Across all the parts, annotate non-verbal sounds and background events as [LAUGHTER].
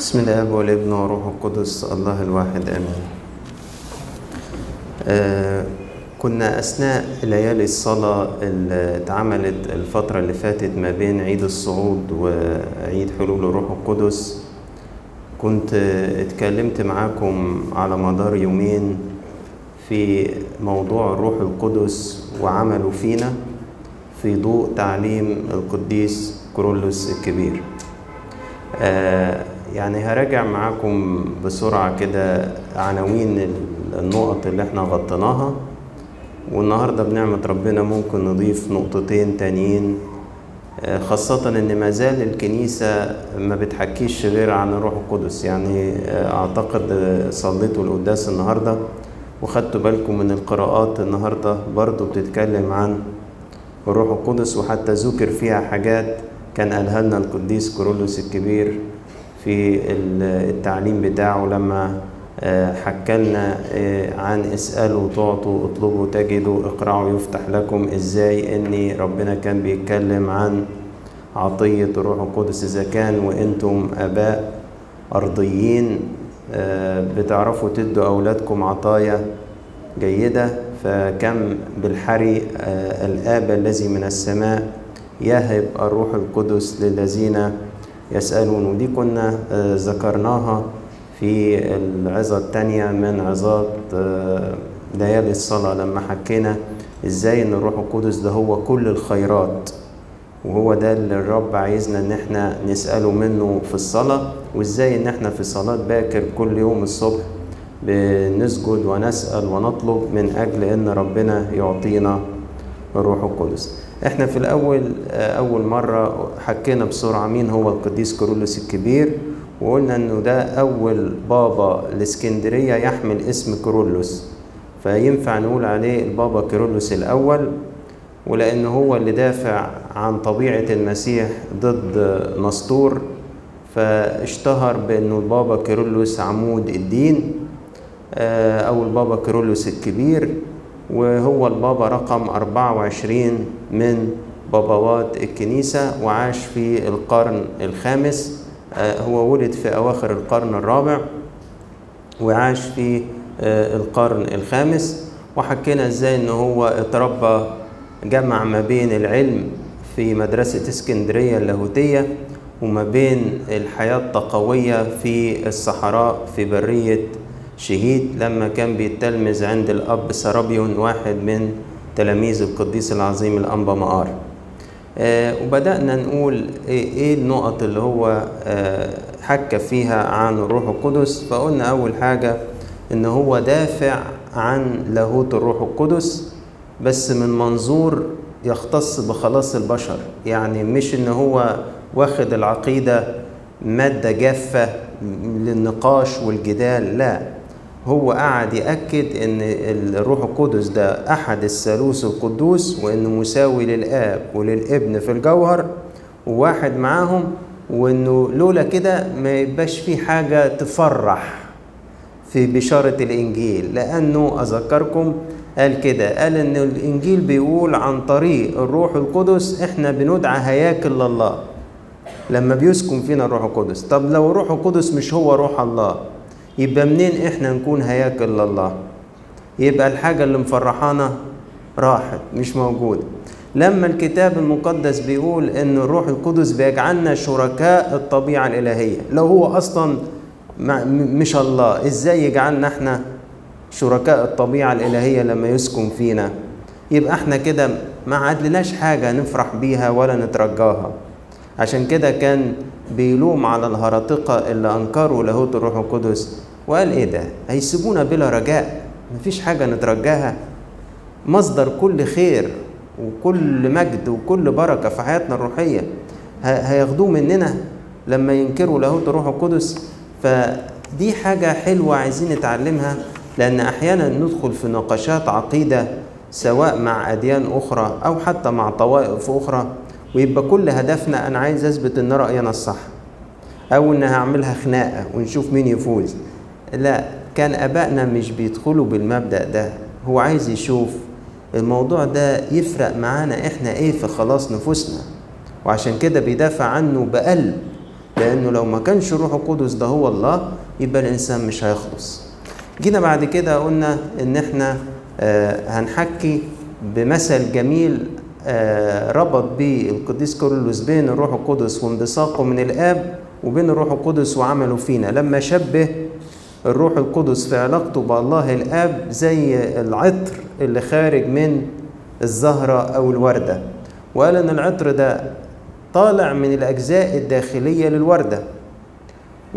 بسم الاب والابن والروح القدس الله الواحد آمين. آه كنا أثناء ليالي الصلاة اللي اتعملت الفترة اللي فاتت ما بين عيد الصعود وعيد حلول الروح القدس كنت اتكلمت معاكم على مدار يومين في موضوع الروح القدس وعمله فينا في ضوء تعليم القديس كورولوس الكبير. آه يعني هراجع معاكم بسرعة كده عناوين النقط اللي إحنا غطيناها. والنهاردة بنعمة ربنا ممكن نضيف نقطتين تانيين آه خاصة إن ما زال الكنيسة ما بتحكيش غير عن الروح القدس. يعني آه أعتقد صليتوا القداس النهاردة وخدتوا بالكم من القراءات النهاردة برضو بتتكلم عن الروح القدس وحتى ذكر فيها حاجات كان قالها لنا القديس كورولوس الكبير. في التعليم بتاعه لما حكى لنا عن اسألوا تعطوا اطلبوا تجدوا اقرعوا يفتح لكم إزاي ان ربنا كان بيتكلم عن عطية الروح القدس إذا كان وإنتم آباء أرضيين. بتعرفوا تدوا أولادكم عطايا جيدة. فكم بالحري الآب الذي من السماء يهب الروح القدس للذين يسألون. ودي كنا ذكرناها في العظة الثانية من عظات ليالي الصلاة. لما حكينا إزاي إن الروح القدس ده هو كل الخيرات وهو ده اللي الرب عايزنا إن إحنا نسأله منه في الصلاة وإزاي إن إحنا في صلاة باكر كل يوم الصبح بنسجد ونسأل ونطلب من أجل أن ربنا يعطينا الروح القدس. إحنا في الأول أول مرة حكينا بسرعة مين هو القديس كورولوس الكبير وقلنا أنه ده أول بابا الإسكندرية يحمل اسم كورولوس فينفع نقول عليه البابا كيرلس الأول؟ ولأن هو اللي دافع عن طبيعة المسيح ضد نسطور. فاشتهر بأنه البابا كيرلس عمود الدين أو البابا كيرلس الكبير. وهو البابا رقم 24 من باباوات الكنيسة وعاش في القرن الخامس. هو ولد في أواخر القرن الرابع وعاش في القرن الخامس. وحكينا إزاي ان هو اتربى جمع ما بين العلم في مدرسة اسكندرية اللاهوتية وما بين الحياة التقوية في الصحراء في برية شهيد لما كان بيتلمذ عند الأب سرابيون واحد من تلاميذ القديس العظيم الأنبا مقار. آه وبدأنا نقول إيه, إيه النقط اللي هو آه حكى فيها عن الروح القدس. فقلنا أول حاجة إن هو دافع عن لاهوت الروح القدس بس من منظور يختص بخلاص البشر. يعني مش إن هو واخد العقيدة مادة جافة للنقاش والجدال لا. هو قعد يأكد إن الروح القدس ده أحد الثالوث القدوس وإنه مساوي للآب وللابن في الجوهر وواحد معاهم وإنه لولا كده ما يبقاش في حاجة تفرح في بشارة الإنجيل. لأنه أذكركم قال كده قال إن الإنجيل بيقول عن طريق الروح القدس إحنا بندعى هياكل لله لما بيسكن فينا الروح القدس. طب لو الروح القدس مش هو روح الله يبقى منين إحنا نكون هياكل لله يبقى الحاجة اللي مفرحانا راحت مش موجودة لما الكتاب المقدس بيقول إن الروح القدس بيجعلنا شركاء الطبيعة الإلهية لو هو أصلا مش الله إزاي يجعلنا إحنا شركاء الطبيعة الإلهية لما يسكن فينا؟ يبقى إحنا كده ما عدلناش حاجة نفرح بيها ولا نترجاها. عشان كده كان بيلوم على الهرطقة اللي أنكروا لاهوت الروح القدس وقال إيه ده؟ هيسيبونا بلا رجاء مفيش حاجة نترجاها. مصدر كل خير وكل مجد وكل بركة في حياتنا الروحية هياخدوه مننا لما ينكروا لاهوت الروح القدس. فدي حاجة حلوة عايزين نتعلمها لأن أحيانا ندخل في نقاشات عقيدة سواء مع أديان أخرى أو حتى مع طوائف أخرى ويبقى كل هدفنا أنا عايز أثبت إن رايي الصح أو إن هعملها خناقة ونشوف مين يفوز. لا كان ابائنا مش بيدخلوا بالمبدأ ده. هو عايز يشوف الموضوع ده يفرق معانا إحنا إيه في خلاص نفوسنا. وعشان كده بيدافع عنه بقلب لأنه لو ما كانش الروح القدس ده هو الله يبقى الإنسان مش هيخلص. جينا بعد كده قلنا إن إحنا آه هنحكي بمثل جميل آه ربط بيه القديس كورولوس بين الروح القدس وانبثاقه من الآب وبين الروح القدس وعمله فينا. لما شبه الروح القدس في علاقته بالله الآب زي العطر اللي خارج من الزهرة أو الوردة. وقال إن العطر ده طالع من الأجزاء الداخلية للوردة.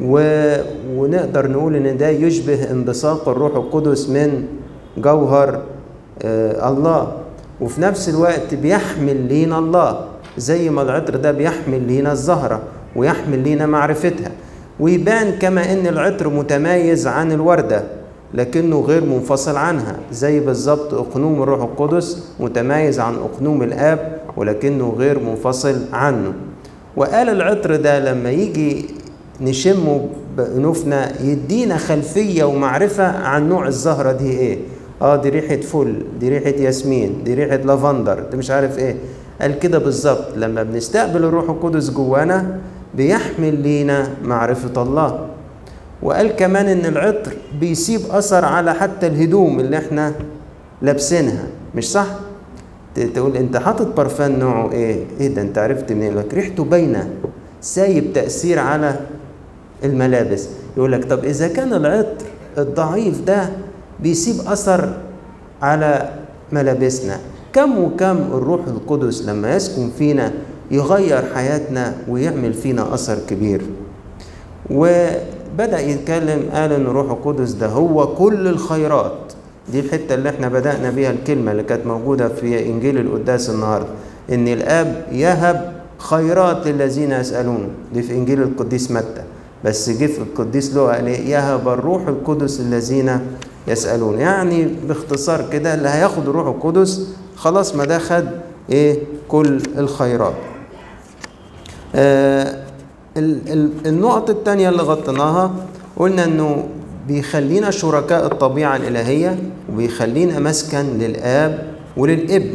و... ونقدر نقول إن ده يشبه انبثاق الروح القدس من جوهر آه الله. وفي نفس الوقت بيحمل لينا الله زي ما العطر ده بيحمل لينا الزهرة ويحمل لينا معرفتها. ويبان كما إن العطر متميز عن الوردة لكنه غير منفصل عنها زي بالظبط أقنوم الروح القدس متميز عن أقنوم الآب ولكنه غير منفصل عنه. وقال العطر ده لما يجي نشمه بأنوفنا يدينا خلفية ومعرفة عن نوع الزهرة دي إيه؟ آه دي ريحة فل دي ريحة ياسمين دي ريحة لافندر دي مش عارف إيه. قال كده بالظبط لما بنستقبل الروح القدس جوانا بيحمل لينا معرفة الله. وقال كمان إن العطر بيسيب أثر على حتى الهدوم اللي إحنا لابسينها. مش صح؟ تقول أنت حاطط برفان نوعه إيه؟ إيه ده؟ أنت عرفت منين؟ لك ريحته باينة. سايب تأثير على الملابس. يقول لك طب إذا كان العطر الضعيف ده بيسيب أثر على ملابسنا. كم وكم الروح القدس لما يسكن فينا يغير حياتنا ويعمل فينا أثر كبير. وبدأ يتكلم قال ان الروح القدس ده هو كل الخيرات. دي الحتة اللي إحنا بدأنا بيها الكلمة اللي كانت موجودة في إنجيل القداس النهارده. إن الآب يهب خيرات للذين يسالونه دي في إنجيل القديس متى. بس جه في القديس لوقا قال يهب الروح القدس الذين يسألون. يعني باختصار كده اللي هياخد الروح القدس خلاص ما ده خد إيه؟ كل الخيرات. النقط التانية اللي غطيناها قلنا إنه بيخلينا شركاء الطبيعة الإلهية وبيخلينا مسكن للآب وللابن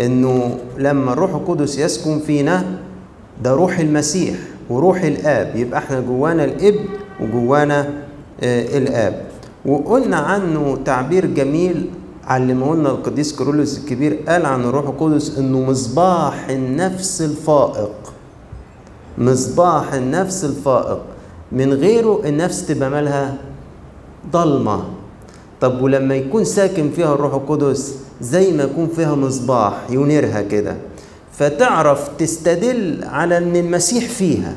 إنه لما الروح القدس يسكن فينا ده روح المسيح وروح الآب. يبقى إحنا جوانا الابن وجوانا آه الآب. وقلنا عنه تعبير جميل علمه لنا القديس كيرلس الكبير قال عن الروح القدس إنه مصباح النفس الفائق. مصباح النفس الفائق. من غيره النفس تبقى مالها ضلمة. طب ولما يكون ساكن فيها الروح القدس زي ما يكون فيها مصباح ينيرها كده فتعرف تستدل على إن المسيح فيها.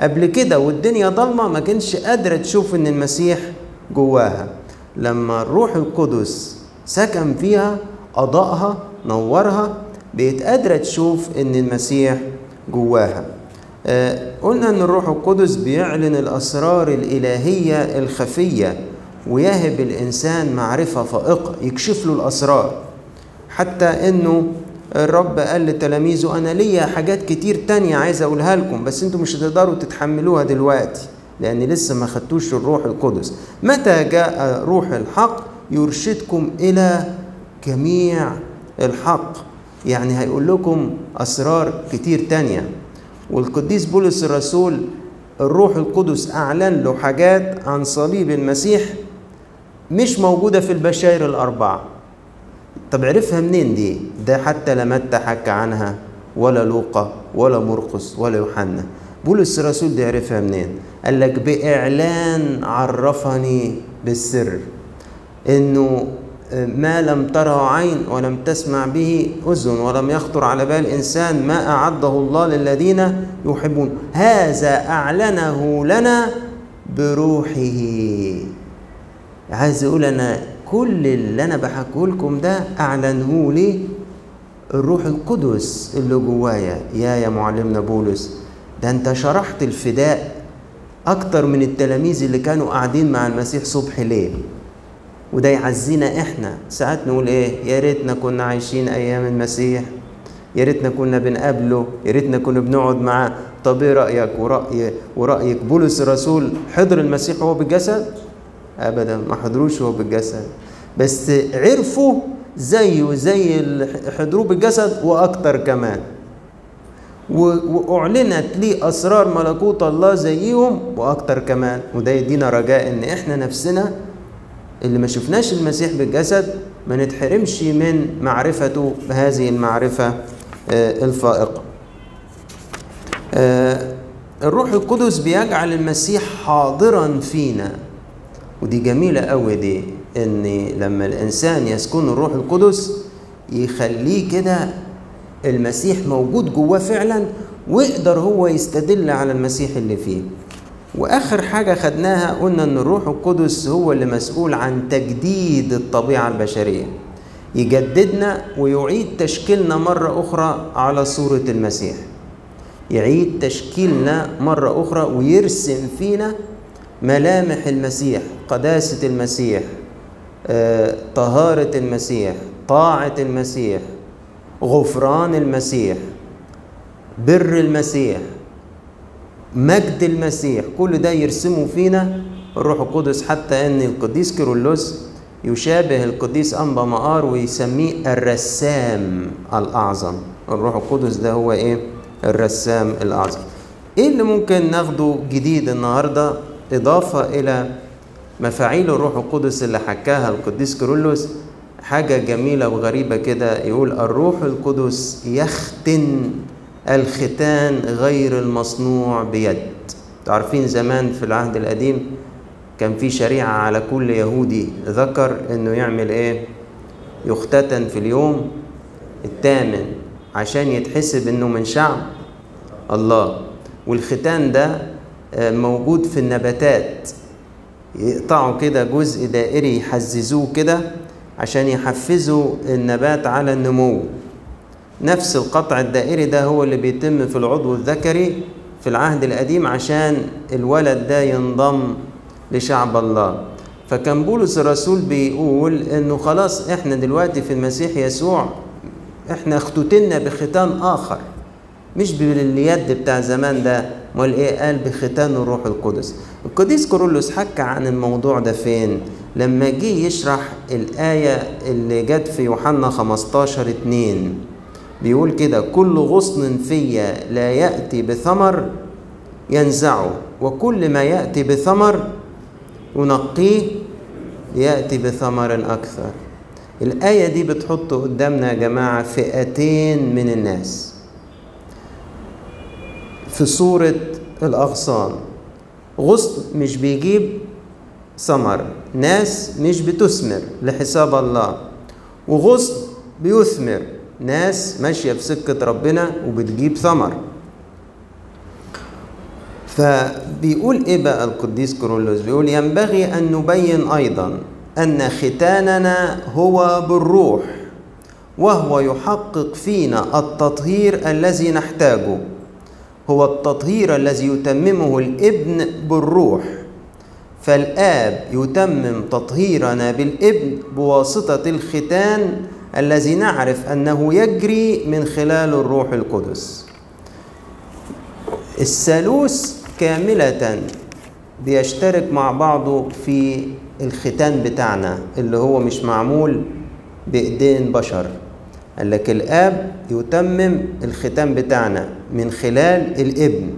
قبل كده والدنيا ضلمة ما كانش قادرة تشوف إن المسيح جواها. لما الروح القدس سكن فيها أضاءها نورها بقت قادرة تشوف إن المسيح جواها. قلنا إن الروح القدس بيعلن الأسرار الإلهية الخفية ويهب الإنسان معرفة فائقة يكشف له الأسرار. حتى إنه الرب قال لتلاميذه أنا ليا حاجات كتير تانية عايز أقولها لكم بس أنتوا مش هتقدروا تتحملوها دلوقتي لأن لسه ما خدتوش الروح القدس. متى جاء روح الحق؟ يرشدكم إلى جميع الحق. يعني هيقول لكم أسرار كتير تانية. والقديس بولس الرسول الروح القدس أعلن له حاجات عن صليب المسيح مش موجودة في البشائر الأربعة طب عرفها منين دي؟ ده حتى لا متى حكى عنها ولا لوقا ولا مرقس ولا يوحنا بولس الرسول ده عرفها منين؟ قال لك بإعلان عرفني بالسر إنه ما لم تره عين ولم تسمع به أذن ولم يخطر على بال إنسان ما أعده الله للذين يحبون. هذا أعلنه لنا بروحه. عايز أقول أنا كل اللي أنا بحكيه لكم ده أعلنه لي الروح القدس اللي جوايا. يا يا معلمنا بولس ده أنت شرحت الفداء أكتر من التلاميذ اللي كانوا قاعدين مع المسيح صبح ليل. وده يعزينا إحنا. ساعات نقول إيه؟ يا ريتنا كنا عايشين أيام المسيح. يا ريتنا كنا بنقابله. يا ريتنا كنا بنقعد معاه. طب إيه رأيك؟ وراي ورأيك بولس الرسول حضر المسيح وهو بالجسد؟ ابدا. ما حضروش وهو بالجسد. بس عرفوا زيه زي حضروه بالجسد وأكتر كمان. وأعلنت لي أسرار ملكوت الله زيهم وأكتر كمان. وده يدينا رجاء إن إحنا نفسنا اللي ما شفناش المسيح بالجسد ما نتحرمش من معرفته بهذه المعرفة الفائقة. الروح القدس بيجعل المسيح حاضرا فينا. ودي جميلة قوي دي إن لما الإنسان يسكن الروح القدس يخليه كده المسيح موجود جواه فعلا ويقدر هو يستدل على المسيح اللي فيه. وآخر حاجة خدناها قلنا إن الروح القدس هو اللي مسؤول عن تجديد الطبيعة البشرية. يجددنا ويعيد تشكيلنا مرة أخرى على صورة المسيح. يعيد تشكيلنا مرة أخرى ويرسم فينا ملامح المسيح قداسة المسيح آه، طهارة المسيح طاعة المسيح غفران المسيح بر المسيح. مجد المسيح. كل ده يرسمه فينا. الروح القدس حتى إن القديس كيرلس يشابه القديس انبا مقار ويسميه الرسام الأعظم. الروح القدس ده هو إيه؟ الرسام الأعظم. إيه اللي ممكن ناخده جديد النهارده؟ إضافة إلى مفاعيل الروح القدس اللي حكاها القديس كيرلس حاجة جميلة وغريبة كده يقول الروح القدس يختن الختان غير المصنوع بيد. تعرفين زمان في العهد القديم كان في شريعة على كل يهودي ذكر إنه يعمل إيه؟ يختتن في اليوم الثامن عشان يتحسب إنه من شعب الله. والختان ده موجود في النباتات. يقطعوا كده جزء دائري يحززوه كده عشان يحفزوا النبات على النمو. نفس القطع الدائري ده هو اللي بيتم في العضو الذكري في العهد القديم عشان الولد ده ينضم لشعب الله. فكان بولس الرسول بيقول إنه خلاص إحنا دلوقتي في المسيح يسوع إحنا اختتنا بختان آخر مش باليد بتاع زمان ده أمال إيه؟ قال بختان الروح القدس. القديس كورولوس حكى عن الموضوع ده فين؟ لما جه يشرح الآية اللي جت في يوحنا 15 2 بيقول كده كل غصن فيا لا يأتي بثمر ينزعه وكل ما يأتي بثمر ينقيه يأتي بثمر أكثر. الآية دي بتحط قدامنا يا جماعة فئتين من الناس. في صورة الأغصان غصن مش بيجيب ثمر ناس مش بتثمر لحساب الله وغصن بيثمر. ناس ماشية في سكة ربنا وبتجيب ثمر. فبيقول إيه بقى القديس كورولوس بيقول ينبغي أن نبين أيضا أن ختاننا هو بالروح وهو يحقق فينا التطهير الذي نحتاجه. هو التطهير الذي يتممه الإبن بالروح. فالآب يتمم تطهيرنا بالإبن بواسطة الختان الذي نعرف أنه يجري من خلال الروح القدس. الثالوث كاملة بيشترك مع بعضه في الختان بتاعنا اللي هو مش معمول بإيدين بشر قال لك الآب يتمم الختان بتاعنا من خلال الإبن.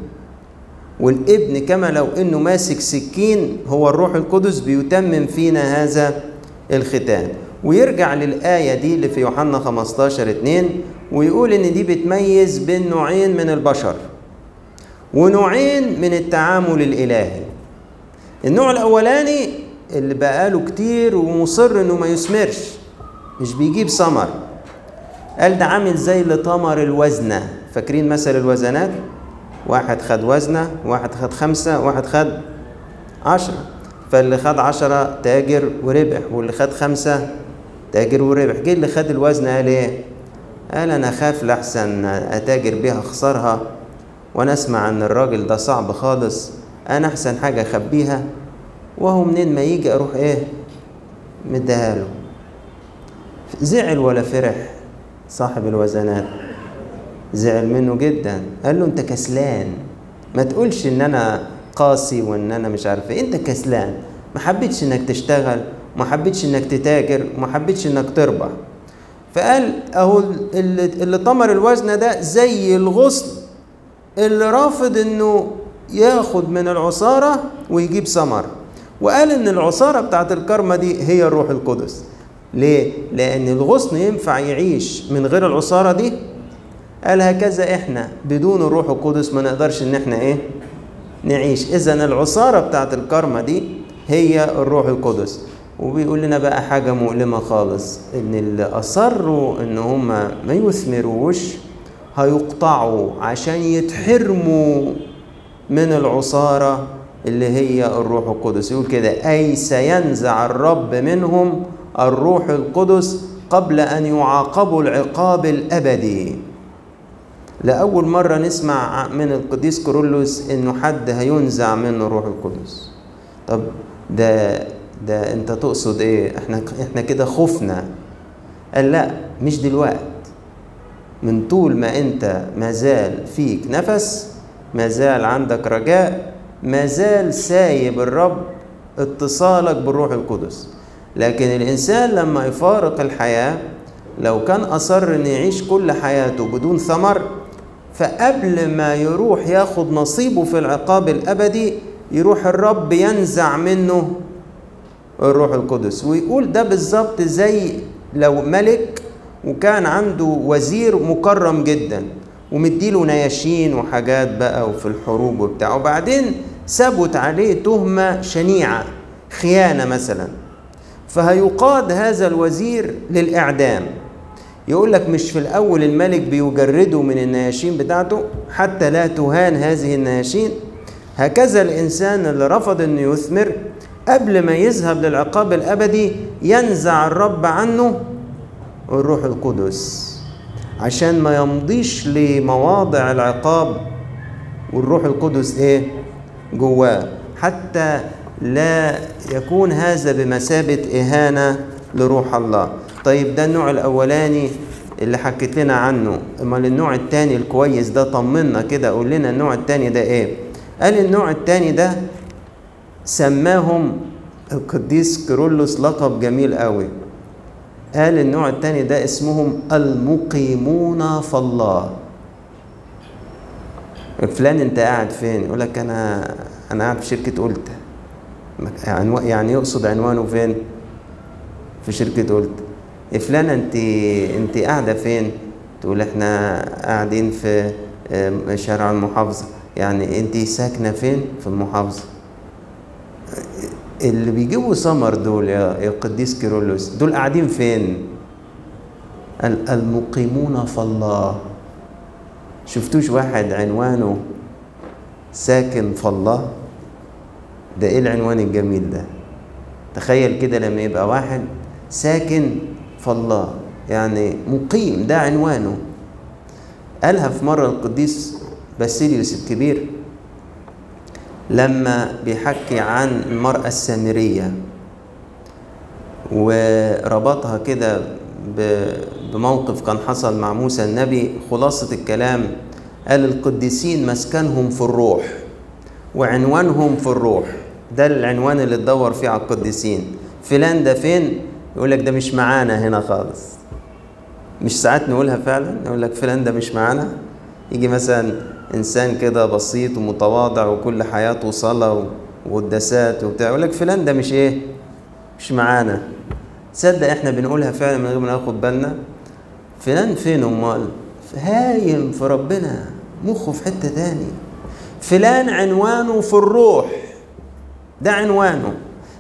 والإبن كما لو إنه ماسك سكين هو الروح القدس بيتمم فينا هذا الختان. ويرجع للآية دي اللي في يوحنا 15 2 ويقول إن دي بتميز بين نوعين من البشر ونوعين من التعامل الإلهي. النوع الأولاني اللي بقاله كتير ومصر إنه ما يثمرش مش بيجيب ثمر. قال ده عامل زي اللي طمر الوزنة. فاكرين مثل الوزنات؟ واحد خد وزنة واحد خد خمسة واحد خد عشرة. فاللي خد عشرة تاجر وربح واللي خد خمسة تاجر وربح. جه اللي خد الوزنة قال إيه قال أنا خاف لحسن أتاجر بيها أخسرها وأنا أسمع إن الراجل ده صعب خالص. أنا أحسن حاجة أخبيها وهو منين ما يجي أروح إيه؟ مديها له. زعل ولا فرح صاحب الوزنات؟ زعل منه جدا. قال له أنت كسلان. ما تقولش إن أنا قاسي وإن أنا مش عارف إيه. أنت كسلان. ما حبيتش إنك تشتغل. ما حبيتش إنك تتاجر ما حبيتش إنك تربح. فقال أهو اللي طمر الوزن ده زي الغصن اللي رافض إنه ياخد من العصارة ويجيب ثمر. وقال إن العصارة بتاعت الكرمة دي هي الروح القدس. ليه؟ لأن الغصن ينفع يعيش من غير العصارة دي؟ قال هكذا إحنا بدون الروح القدس ما نقدرش إن إحنا إيه؟ نعيش. اذا العصارة بتاعت الكرمة دي هي الروح القدس. وبيقول لنا بقى حاجة مؤلمة خالص إن اللي أصروا إن هما ما يثمروش هيقطعوا عشان يتحرموا من العصارة اللي هي الروح القدس. يقول كده أي سينزع الرب منهم الروح القدس قبل أن يعاقبوا العقاب الأبدي. لأول مرة نسمع من القديس كورولوس إنه حد هينزع منه الروح القدس. طب ده ده أنت تقصد إيه؟ إحنا إحنا كده خفنا. قال لا مش دلوقت. من طول ما أنت مازال فيك نفس مازال عندك رجاء مازال سايب الرب اتصالك بالروح القدس. لكن الإنسان لما يفارق الحياة لو كان أصر إن يعيش كل حياته بدون ثمر فقبل ما يروح ياخد نصيبه في العقاب الأبدي يروح الرب ينزع منه الروح القدس. ويقول ده بالظبط زي لو ملك وكان عنده وزير مكرم جدا ومديله نياشين وحاجات بقى وفي الحروب وبتاع. وبعدين ثبت عليه تهمة شنيعة خيانة مثلا. فهيقاد هذا الوزير للإعدام. يقول لك مش في الأول الملك بيجرده من النياشين بتاعته حتى لا تهان هذه النياشين. هكذا الإنسان اللي رفض أنه يثمر قبل ما يذهب للعقاب الأبدي ينزع الرب عنه الروح القدس. عشان ما يمضيش لمواضع العقاب والروح القدس إيه؟ جواه. حتى لا يكون هذا بمثابة إهانة لروح الله. طيب ده النوع الأولاني اللي حكيت لنا عنه. أمال النوع التاني الكويس ده طمنا كده قول لنا النوع التاني ده إيه؟ قال النوع التاني ده سماهم القديس كيرلس لقب جميل قوي. قال النوع التاني ده اسمهم المقيمون في الله. فلان انت قاعد فين؟ يقول لك أنا أنا قاعد في شركة قلت يعني يقصد عنوانه فين؟ في شركة قلت فلان انت انت قاعدة فين؟ تقول إحنا قاعدين في شارع المحافظة. يعني انت ساكنة فين؟ في المحافظة. اللي بيجيبوا سمر دول يا قديس كيرلس دول قاعدين فين؟ المقيمون في الله. شفتوش واحد عنوانه ساكن في الله؟ ده إيه العنوان الجميل ده؟ تخيل كده لما يبقى واحد ساكن في الله يعني مقيم ده عنوانه. قالها في مرة القديس باسيليوس الكبير لما بيحكي عن المرأة السامرية وربطها كده بموقف كان حصل مع موسى النبي خلاصة الكلام قال القديسين مسكنهم في الروح وعنوانهم في الروح ده العنوان اللي تدور فيه على القديسين. فلان ده فين؟ يقول لك ده مش معانا هنا خالص. مش ساعات نقولها فعلا؟ يقول لك فلان ده مش معانا؟ يجي مثلا إنسان كده بسيط ومتواضع وكل حياته صلاة وقداسات وبتاع. يقول لك فلان ده مش إيه؟ مش معانا. تصدق إحنا بنقولها فعلا من غير ما ناخد بالنا؟ فلان فين امال هايم في ربنا مخه في حتة تاني فلان عنوانه في الروح. ده عنوانه.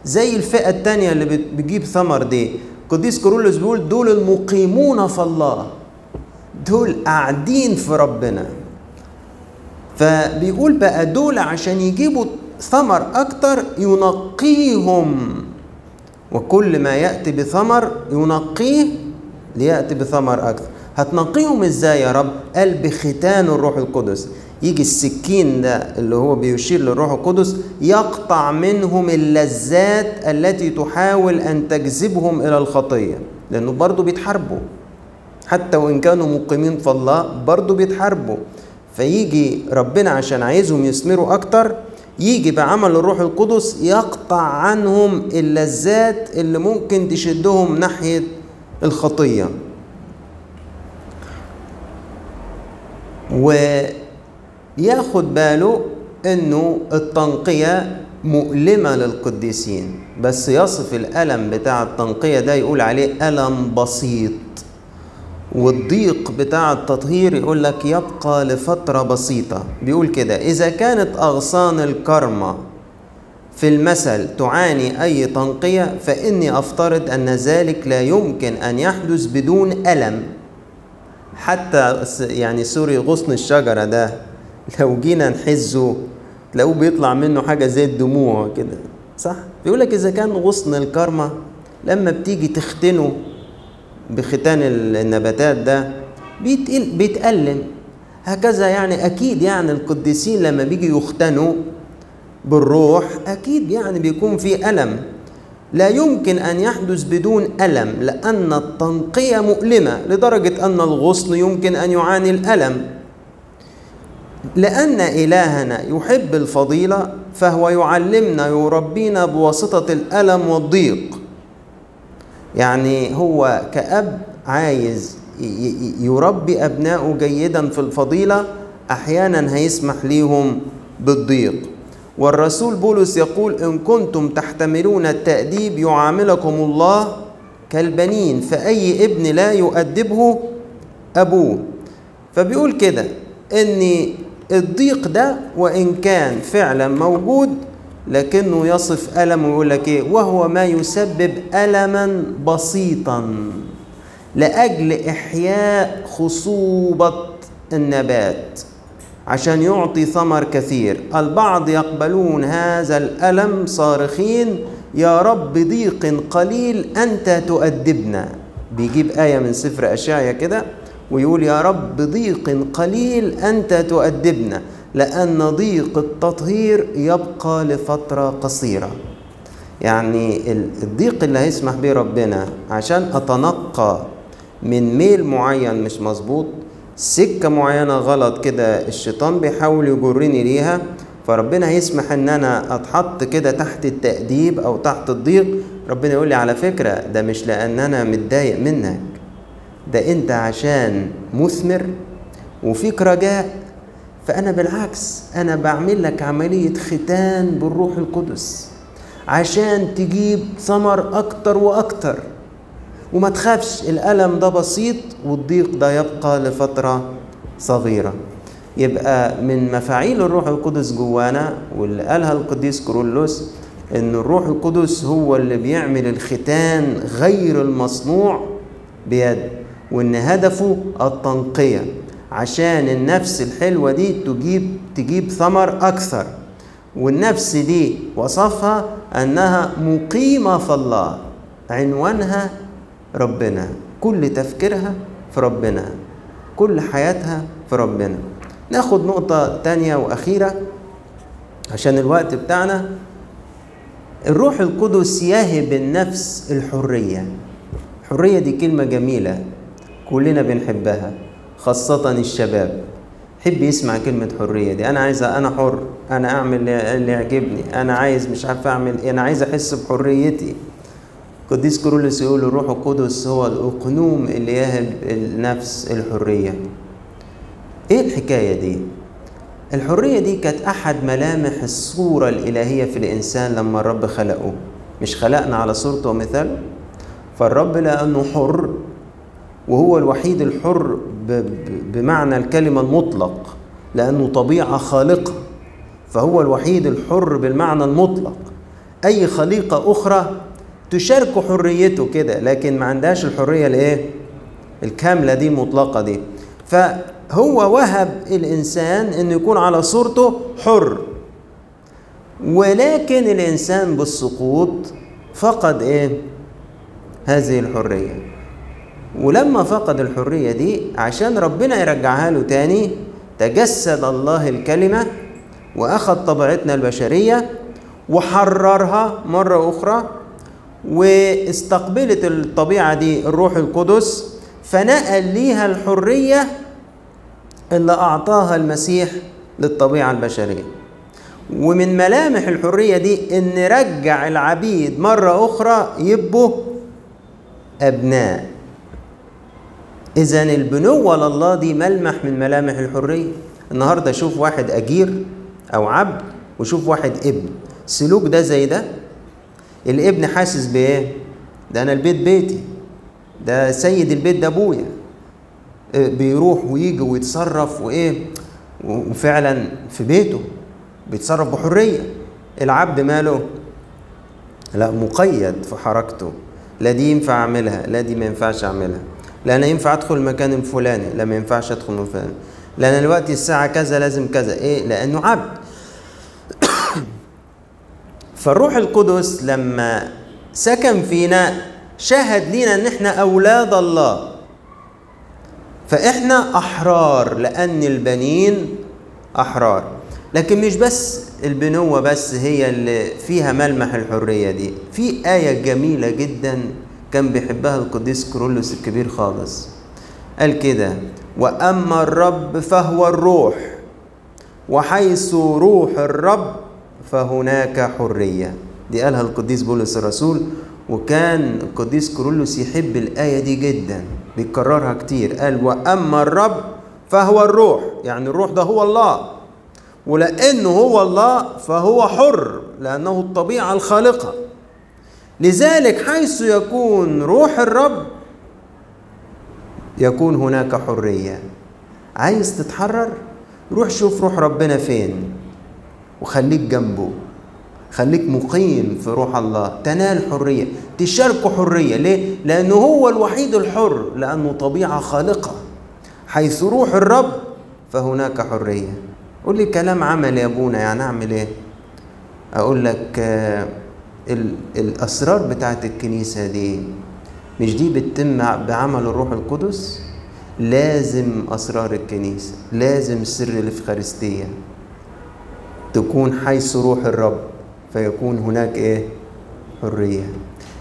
زي الفئة التانية اللي بتجيب ثمر دي. قديس كورولوس بيقول دول المقيمون في الله. دول قاعدين في ربنا. فبيقول بقى دول عشان يجيبوا ثمر أكتر ينقيهم. وكل ما يأتي بثمر ينقيه ليأتي بثمر أكثر. هتنقيهم إزاي يا رب؟ قال بختان الروح القدس. يجي السكين ده اللي هو بيشير للروح القدس يقطع منهم اللذات التي تحاول أن تجذبهم إلى الخطية لأنه برضو بيتحاربوا. حتى وإن كانوا مقيمين في الله برضو بيتحاربوا. فيجي ربنا عشان عايزهم يثمروا أكتر يجي بعمل الروح القدس يقطع عنهم اللذات اللي ممكن تشدهم ناحية الخطية. ياخد باله إنه التنقية مؤلمة للقديسين. بس يصف الألم بتاع التنقية ده يقول عليه ألم بسيط. والضيق بتاع التطهير يقول لك يبقى لفترة بسيطة بيقول كده إذا كانت أغصان الكرمة في المثل تعاني أي تنقية فإني أفترض أن ذلك لا يمكن أن يحدث بدون ألم حتى يعني سوري غصن الشجرة ده لو جينا نحزه تلاقوه بيطلع منه حاجة زي الدموع كده صح؟ بيقول لك إذا كان غصن الكرمة لما بتيجي تختنه بختان النباتات ده بيتألم هكذا يعني أكيد يعني القديسين لما بيجي يختنوا بالروح أكيد يعني بيكون في ألم. لا يمكن أن يحدث بدون ألم لأن التنقية مؤلمة لدرجة أن الغصن يمكن أن يعاني الألم. لأن إلهنا يحب الفضيلة فهو يعلمنا يربينا بواسطة الألم والضيق. يعني هو كأب عايز يربي أبنائه جيدا في الفضيلة أحيانا هيسمح ليهم بالضيق. والرسول بولس يقول إن كنتم تحتملون التأديب يعاملكم الله كالبنين فأي ابن لا يؤدبه أبوه. فبيقول كده إن الضيق ده وإن كان فعلا موجود لكنه يصف ألم ويقول لك إيه؟ وهو ما يسبب ألما بسيطا لأجل إحياء خصوبة النبات عشان يعطي ثمر كثير. البعض يقبلون هذا الألم صارخين يا رب ضيق قليل أنت تؤدبنا. بيجيب آية من سفر أشعيا كده ويقول يا رب ضيق قليل أنت تؤدبنا. لأن ضيق التطهير يبقى لفترة قصيرة. يعني الضيق اللي هيسمح به ربنا عشان أتنقى من ميل معين مش مظبوط سكة معينة غلط كده الشيطان بيحاول يجرني ليها فربنا هيسمح إن أنا أتحط كده تحت التأديب أو تحت الضيق ربنا يقول لي على فكرة ده مش لأن أنا متضايق منك ده أنت عشان مثمر وفيك رجاء فأنا بالعكس أنا بعمل لك عملية ختان بالروح القدس عشان تجيب ثمر أكتر وأكتر. وما تخافش الألم ده بسيط والضيق ده يبقى لفترة صغيرة. يبقى من مفاعيل الروح القدس جوانا واللي قالها القديس كورولوس إن الروح القدس هو اللي بيعمل الختان غير المصنوع بيد وإن هدفه التنقية. عشان النفس الحلوة دي تجيب تجيب ثمر أكثر. والنفس دي وصفها أنها مقيمة في الله عنوانها ربنا. كل تفكيرها في ربنا. كل حياتها في ربنا. ناخد نقطة تانية وأخيرة عشان الوقت بتاعنا. الروح القدس يهب النفس الحرية. الحرية دي كلمة جميلة كلنا بنحبها. خاصة الشباب. حب يسمع كلمة حرية دي. أنا عايز أنا حر. أنا أعمل اللي يعجبني. أنا عايز مش عارف أعمل أنا عايز أحس بحريتي. قديس كورولوس يقول الروح القدس هو الأقنوم اللي يهب النفس الحرية. إيه الحكاية دي؟ الحرية دي كانت أحد ملامح الصورة الإلهية في الإنسان لما الرب خلقه. مش خلقنا على صورته ومثاله فالرب لأنه حر وهو الوحيد الحر بمعنى الكلمة المطلق لأنه طبيعة خالقة. فهو الوحيد الحر بالمعنى المطلق. أي خليقة أخرى تشارك حريته كده لكن ما عندهاش الحرية الإيه؟ الكاملة دي المطلقة دي. فهو وهب الإنسان أنه يكون على صورته حر. ولكن الإنسان بالسقوط فقد إيه؟ هذه الحرية. ولما فقد الحرية دي عشان ربنا يرجعها له تاني تجسد الله الكلمة وأخذ طبيعتنا البشرية وحررها مرة أخرى واستقبلت الطبيعة دي الروح القدس فنقل ليها الحرية اللي أعطاها المسيح للطبيعة البشرية. ومن ملامح الحرية دي إن رجع العبيد مرة أخرى يبقوا أبناء. إذا البنوة لله دي ملمح من ملامح الحرية؟ النهاردة شوف واحد أجير أو عبد وشوف واحد ابن. سلوك ده زي ده؟ الابن حاسس بإيه؟ ده أنا البيت بيتي. ده سيد البيت ده أبويا. بيروح ويجي ويتصرف وإيه؟ وفعلا في بيته. بيتصرف بحرية. العبد ماله؟ لا مقيد في حركته. لا دي ينفع أعملها لا دي ما ينفعش أعملها. لا أنا ينفع أدخل المكان الفلاني لا ما ينفعش أدخل المكان الفلاني. لا أنا دلوقتي الساعة كذا لازم كذا. إيه؟ لأنه عبد. [COUGHS] فالروح القدس لما سكن فينا شهد لينا إن إحنا أولاد الله. فإحنا أحرار لأن البنين أحرار. لكن مش بس البنوة بس هي اللي فيها ملمح الحرية دي. في آية جميلة جدا كان بيحبها القديس كرولوس الكبير خالص. قال كده وأما الرب فهو الروح وحيث روح الرب فهناك حرية. دي قالها القديس بولس الرسول وكان القديس كرولوس يحب الآية دي جدا بيكررها كتير. قال وأما الرب فهو الروح يعني الروح ده هو الله ولأنه هو الله فهو حر لأنه الطبيعة الخالقة. لذلك حيث يكون روح الرب يكون هناك حرية. عايز تتحرر؟ روح شوف روح ربنا فين وخليك جنبه. خليك مقيم في روح الله. تنال حرية. تشاركه حرية. ليه؟ لأنه هو الوحيد الحر لأنه طبيعة خالقة. حيث روح الرب فهناك حرية. قول لي كلام عمل يا أبونا يعني أعمل إيه؟ أقول لك آه الأسرار بتاعت الكنيسة دي مش دي بتتم بعمل الروح القدس؟ لازم أسرار الكنيسة لازم سر الإفخارستية تكون حيث روح الرب فيكون هناك إيه؟ حرية.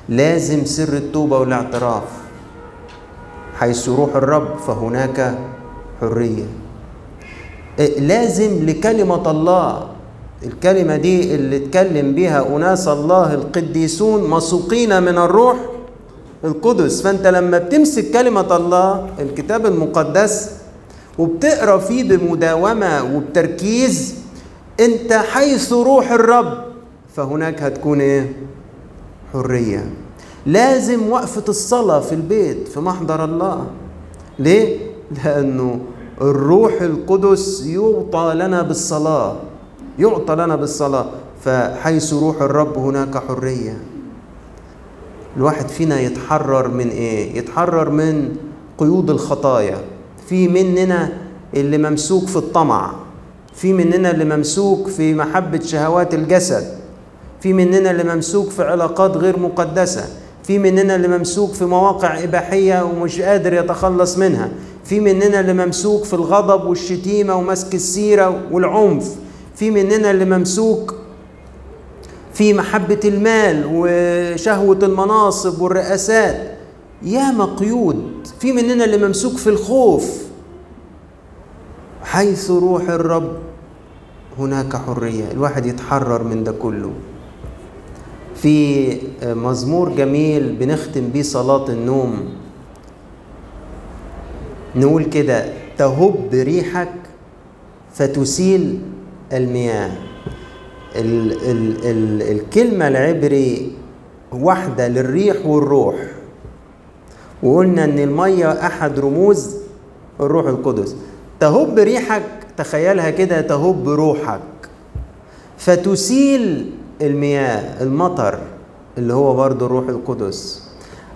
لازم سر التوبة والاعتراف حيث روح الرب فهناك حرية. لازم لكلمة الله الكلمة دي اللي اتكلم بها أناس الله القديسون مسوقين من الروح القدس فأنت لما بتمسك كلمة الله الكتاب المقدس وبتقرأ فيه بمداومة وبتركيز أنت حيث روح الرب فهناك هتكون إيه؟ حرية لازم وقفة الصلاة في البيت في محضر الله ليه؟ لأنه الروح القدس يعطى لنا بالصلاة يعطى لنا بالصلاة فحيث روح الرب هناك حرية. الواحد فينا يتحرر من إيه؟ يتحرر من قيود الخطايا. في مننا اللي ممسوك في الطمع. في مننا اللي ممسوك في محبة شهوات الجسد. في مننا اللي ممسوك في علاقات غير مقدسة. في مننا اللي ممسوك في مواقع إباحية ومش قادر يتخلص منها. في مننا اللي ممسوك في الغضب والشتيمة ومسك السيرة والعنف. في مننا اللي ممسوك في محبة المال وشهوة المناصب والرئاسات. ياما قيود في مننا اللي ممسوك في الخوف. حيث روح الرب هناك حرية الواحد يتحرر من ده كله. في مزمور جميل بنختم بيه صلاة النوم. نقول كده تهب ريحك فتسيل المياه. ال ال ال الكلمة العبري واحدة للريح والروح. وقلنا إن المية أحد رموز الروح القدس. تهب ريحك تخيلها كده تهب روحك. فتسيل المياه المطر اللي هو برضو الروح القدس.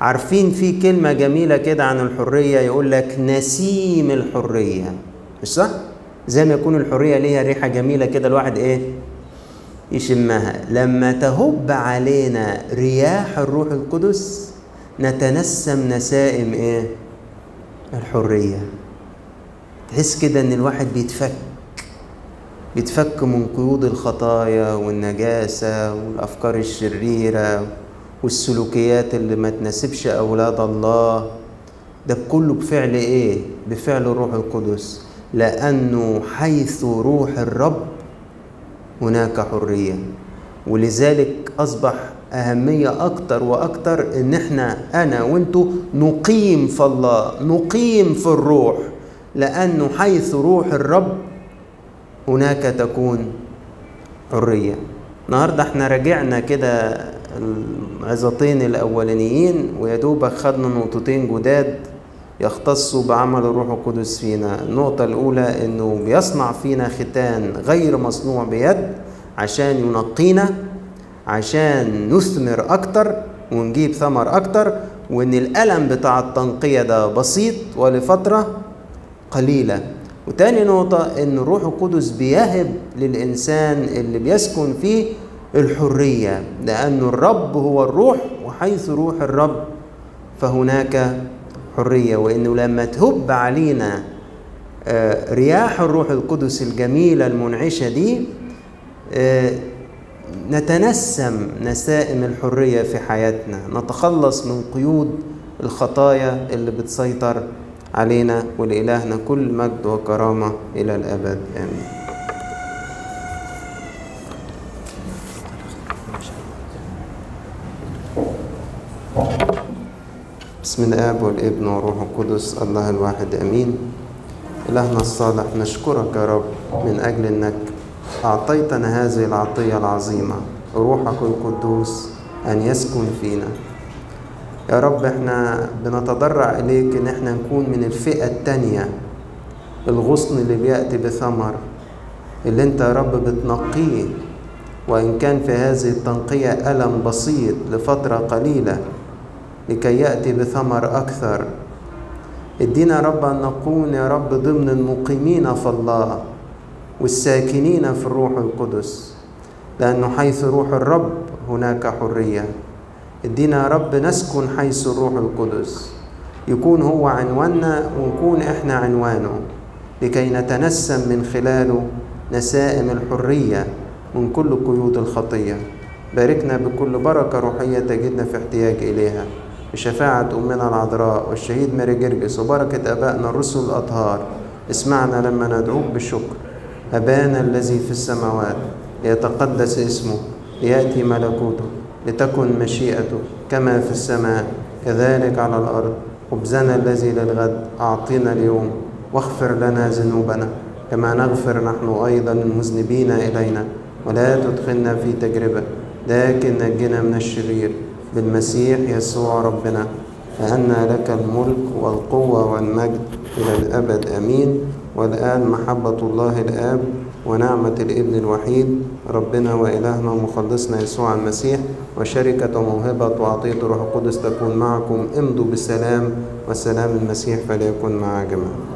عارفين في كلمة جميلة كده عن الحرية يقول لك نسيم الحرية. مش صح؟ زي ما يكون الحرية ليها ريحة جميلة كده الواحد إيه؟ يشمها لما تهب علينا رياح الروح القدس نتنسم نسائم إيه؟ الحرية تحس كده إن الواحد بيتفك بيتفك من قيود الخطايا والنجاسة والأفكار الشريرة والسلوكيات اللي ما تناسبش أولاد الله ده كله بفعل إيه؟ بفعل الروح القدس لأنه حيث روح الرب هناك حرية. ولذلك أصبح أهمية أكتر وأكتر إن إحنا أنا وأنتوا نقيم في الله نقيم في الروح. لأنه حيث روح الرب هناك تكون حرية. النهاردة إحنا راجعنا كده العظتين الأولانيين ويدوبك خدنا نقطتين جداد يختصوا بعمل الروح القدس فينا. النقطة الأولى إنه بيصنع فينا ختان غير مصنوع بيد عشان ينقينا عشان نثمر أكتر ونجيب ثمر أكتر وإن الألم بتاع التنقية ده بسيط ولفترة قليلة. وتاني نقطة إن الروح القدس بيهب للإنسان اللي بيسكن فيه الحرية لأن الرب هو الروح وحيث روح الرب فهناك حرية وإنه لما تهب علينا رياح الروح القدس الجميلة المنعشة دي نتنسم نسائم الحرية في حياتنا. نتخلص من قيود الخطايا اللي بتسيطر علينا ولإلهنا كل مجد وكرامة إلى الأبد. آمين. بسم الآب والابن والروح القدس الله الواحد آمين. إلهنا الصالح نشكرك يا رب من أجل أنك أعطيتنا هذه العطية العظيمة روحك القدوس أن يسكن فينا. يا رب إحنا بنتضرع إليك إن إحنا نكون من الفئة التانية الغصن اللي بيأتي بثمر اللي أنت يا رب بتنقيه. وإن كان في هذه التنقية ألم بسيط لفترة قليلة لكي يأتي بثمر أكثر. ادينا رب أن نكون يا رب ضمن المقيمين في الله والساكنين في الروح القدس لأنه حيث روح الرب هناك حرية. ادينا يا رب نسكن حيث الروح القدس يكون هو عنواننا ونكون إحنا عنوانه لكي نتنسم من خلاله نسائم الحرية من كل قيود الخطية. باركنا بكل بركة روحية تجدنا في احتياج إليها. بشفاعة أمنا العذراء والشهيد ماري جرجس وبركة أبائنا الرسل الأطهار اسمعنا لما ندعوك بالشكر. أبانا الذي في السماوات ليتقدس اسمه ليأتي ملكوته لتكن مشيئته كما في السماء كذلك على الأرض. خبزنا الذي للغد أعطينا اليوم واغفر لنا ذنوبنا كما نغفر نحن أيضا المذنبين إلينا. ولا تدخلنا في تجربة لكن نجنا من الشرير. بالمسيح يسوع ربنا فأن لك الملك والقوة والمجد إلى الأبد آمين. والآن محبة الله الآب ونعمة الإبن الوحيد ربنا وإلهنا ومخلصنا يسوع المسيح وشركة وموهبة وعطية الروح القدس تكون معكم. امضوا بالسلام والسلام المسيح فليكن مع جميعا.